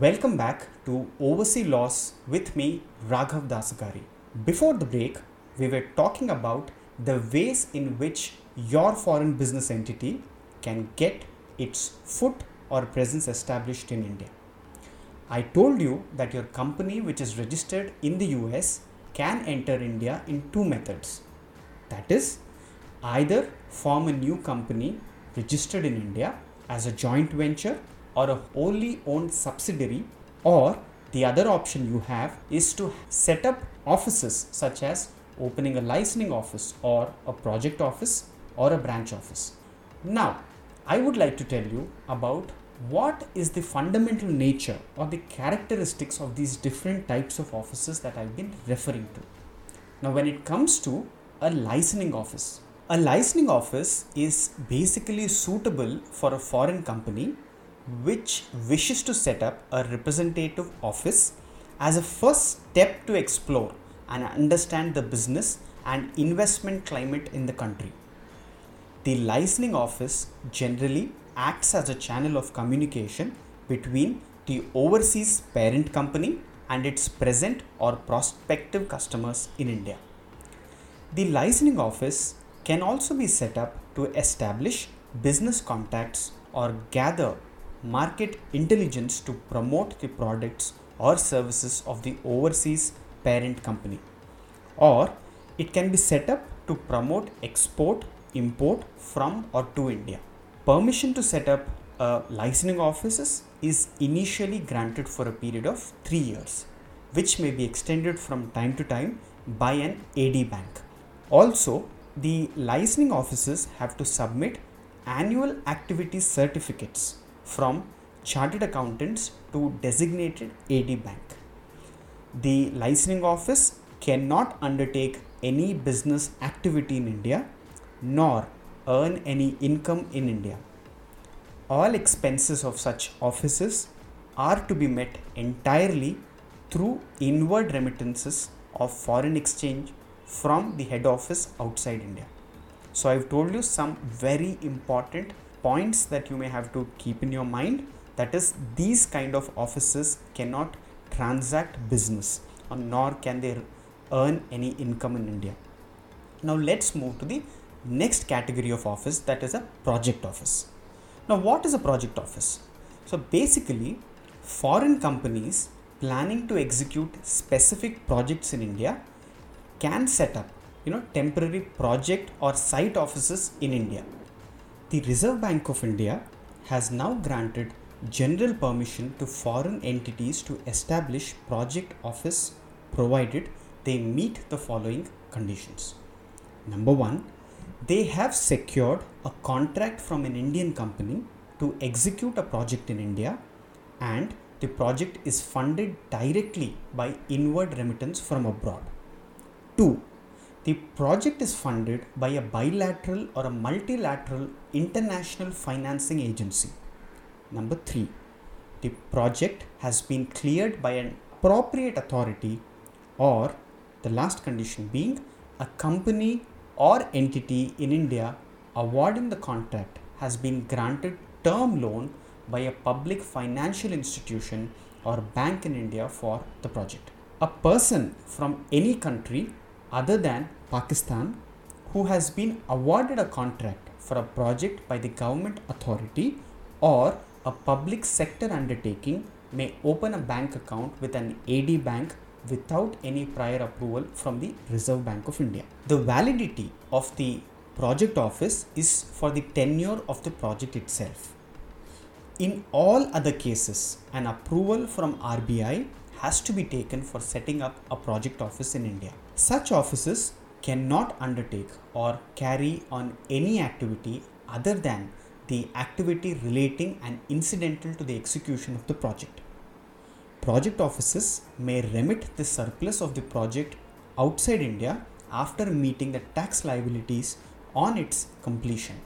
Welcome back to Overseas Laws with me, Raghav Dasagari. Before the break, we were talking about the ways in which your foreign business entity can get its foot or presence established in India. I told you that your company, which is registered in the US, can enter India in two methods. That is, either form a new company registered in India as a joint venture or a wholly owned subsidiary, or the other option you have is to set up offices such as opening a licensing office or a project office or a branch office. Now, I would like to tell you about what is the fundamental nature or the characteristics of these different types of offices that I've been referring to. Now, when it comes to a licensing office, a licensing office is basically suitable for a foreign company which wishes to set up a representative office as a first step to explore and understand the business and investment climate in the country. The licensing office generally acts as a channel of communication between the overseas parent company and its present or prospective customers in India. The licensing office can also be set up to establish business contacts or gather market intelligence to promote the products or services of the overseas parent company. Or it can be set up to promote export, import from or to India. Permission to set up a licensing offices is initially granted for a period of 3 years, which may be extended from time to time by an AD bank. Also, the licensing offices have to submit annual activity certificates from chartered accountants to designated AD bank. The licensing office cannot undertake any business activity in India nor earn any income in India. All expenses of such offices are to be met entirely through inward remittances of foreign exchange from the head office outside India. So, I've told you some very important points that you may have to keep in your mind that is these kind of offices cannot transact business or nor can they earn any income in India. Now let's move to the next category of office that is a project office. Now what is a project office? So basically foreign companies planning to execute specific projects in India can set up you know temporary project or site offices in India. The Reserve Bank of India has now granted general permission to foreign entities to establish project office provided they meet the following conditions. Number 1 they have secured a contract from an Indian company to execute a project in India and the project is funded directly by inward remittance from abroad. 2 the project is funded by a bilateral or a multilateral international financing agency Number three, the project has been cleared by an appropriate authority, or the last condition being a company or entity in India awarding the contract has been granted term loan by a public financial institution or bank in India for the project. A person from any country other than Pakistan who has been awarded a contract for a project by the government authority or a public sector undertaking may open a bank account with an AD bank without any prior approval from the Reserve Bank of India. The validity of the project office is for the tenure of the project itself. In all other cases, an approval from RBI has to be taken for setting up a project office in India. Such offices cannot undertake or carry on any activity other than the activity relating and incidental to the execution of the project. Project offices may remit the surplus of the project outside India after meeting the tax liabilities on its completion.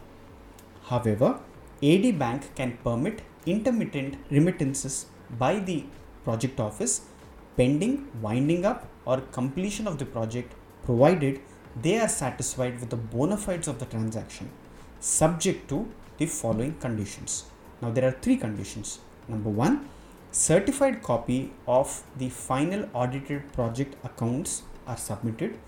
However, AD Bank can permit intermittent remittances by the project office pending winding up or completion of the project provided they are satisfied with the bona fides of the transaction subject to the following conditions. Now, there are three conditions. Number one, certified copy of the final audited project accounts are submitted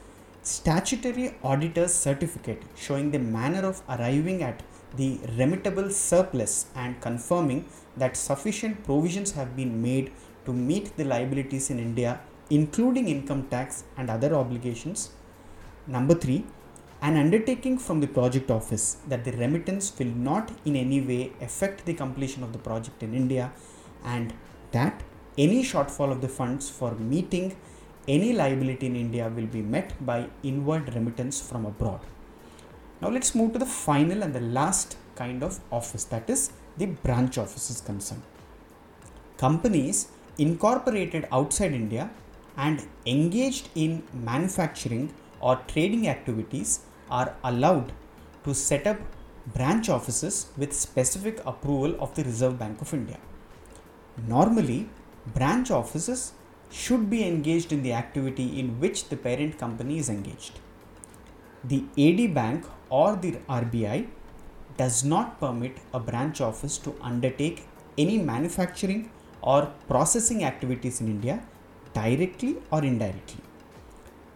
statutory auditor's certificate showing the manner of arriving at the remittable surplus and confirming that sufficient provisions have been made to meet the liabilities in India, including income tax and other obligations. Number three, an undertaking from the project office that the remittance will not in any way affect the completion of the project in India and that any shortfall of the funds for meeting any liability in India will be met by inward remittance from abroad. Now let's move to the final and the last kind of office that is the branch office is concerned. Companies incorporated outside India and engaged in manufacturing or trading activities are allowed to set up branch offices with specific approval of the Reserve Bank of India. Normally, branch offices should be engaged in the activity in which the parent company is engaged. The AD Bank or the RBI does not permit a branch office to undertake any manufacturing or processing activities in India directly or indirectly.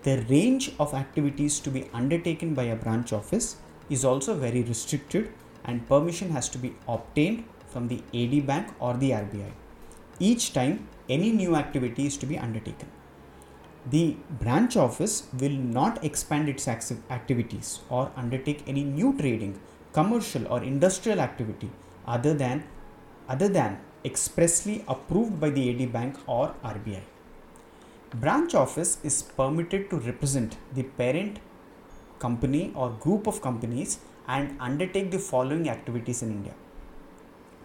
The range of activities to be undertaken by a branch office is also very restricted and permission has to be obtained from the AD Bank or the RBI. Each time any new activity is to be undertaken. The branch office will not expand its activities or undertake any new trading, commercial or industrial activity other than other than expressly approved by the AD Bank or RBI. Branch office is permitted to represent the parent company or group of companies and undertake the following activities in India.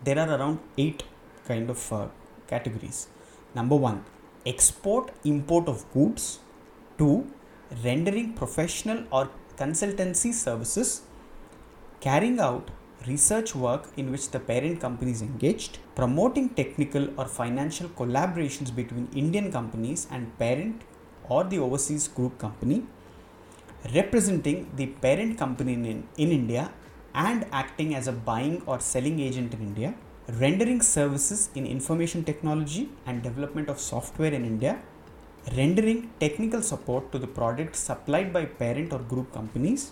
There are around eight kind of uh, categories Number one, export import of goods. Two, rendering professional or consultancy services. Carrying out research work in which the parent company is engaged. Promoting technical or financial collaborations between Indian companies and parent or the overseas group company. Representing the parent company in, in India and acting as a buying or selling agent in India rendering services in information technology and development of software in India, rendering technical support to the product supplied by parent or group companies,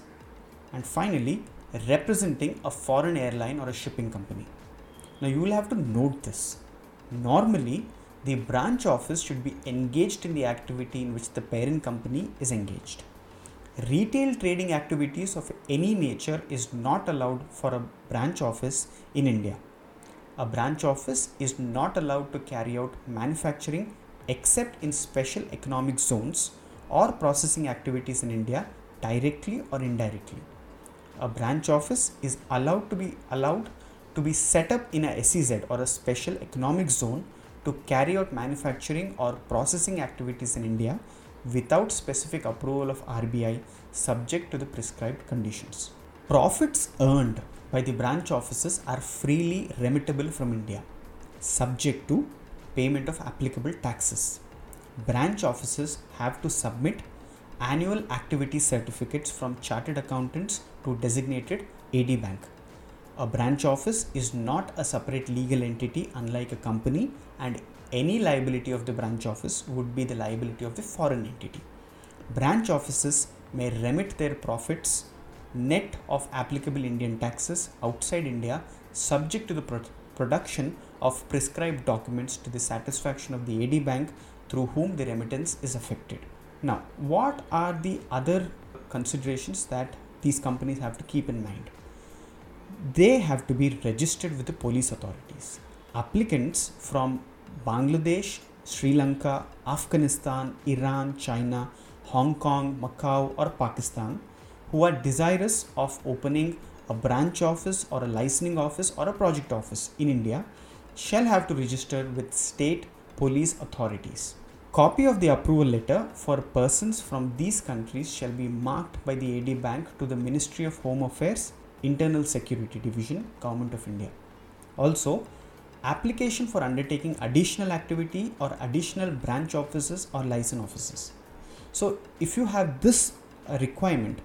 and finally, representing a foreign airline or a shipping company. Now, you will have to note this. Normally, the branch office should be engaged in the activity in which the parent company is engaged. Retail trading activities of any nature is not allowed for a branch office in India a branch office is not allowed to carry out manufacturing except in special economic zones or processing activities in India directly or indirectly. A branch office is allowed to be allowed to be set up in a SEZ or a special economic zone to carry out manufacturing or processing activities in India without specific approval of RBI subject to the prescribed conditions. Profits earned by the branch offices are freely remittable from India, subject to payment of applicable taxes. Branch offices have to submit annual activity certificates from chartered accountants to designated AD bank. A branch office is not a separate legal entity unlike a company and any liability of the branch office would be the liability of the foreign entity. Branch offices may remit their profits net of applicable Indian taxes outside India subject to the pro- production of prescribed documents to the satisfaction of the AD bank through whom the remittance is affected. Now, what are the other considerations that these companies have to keep in mind? They have to be registered with the police authorities. Applicants from Bangladesh, Sri Lanka, Afghanistan, Iran, China, Hong Kong, Macau, or Pakistan who are desirous of opening a branch office or a licensing office or a project office in India shall have to register with state police authorities. Copy of the approval letter for persons from these countries shall be marked by the AD Bank to the Ministry of Home Affairs, Internal Security Division, Government of India. Also, application for undertaking additional activity or additional branch offices or license offices. So, if you have this uh, requirement,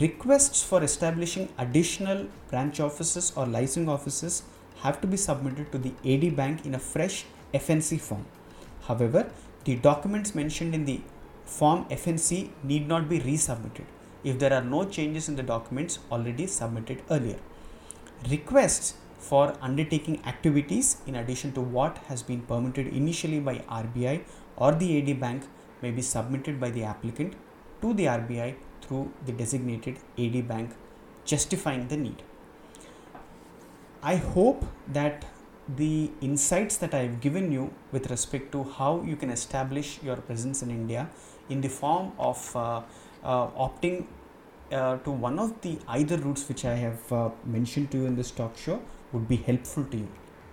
Requests for establishing additional branch offices or licensing offices have to be submitted to the AD Bank in a fresh FNC form. However, the documents mentioned in the form FNC need not be resubmitted if there are no changes in the documents already submitted earlier. Requests for undertaking activities in addition to what has been permitted initially by RBI or the AD bank may be submitted by the applicant to the RBI through the designated AD bank justifying the need. I hope that the insights that I have given you with respect to how you can establish your presence in India in the form of uh, uh, opting uh, to one of the either routes which I have uh, mentioned to you in this talk show would be helpful to you.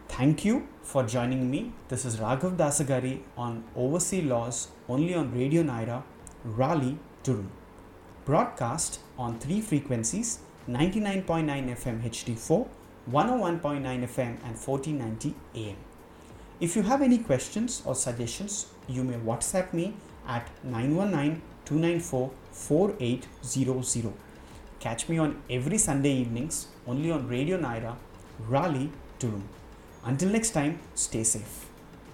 Thank you for joining me. This is Raghav Dasagari on Overseas Laws only on Radio Nyra, Raleigh, Durham. Broadcast on three frequencies 99.9 FM HD4, 101.9 FM, and 1490 AM. If you have any questions or suggestions, you may WhatsApp me at 919 294 4800. Catch me on every Sunday evenings only on Radio Nyra, Raleigh, Durham. Until next time, stay safe.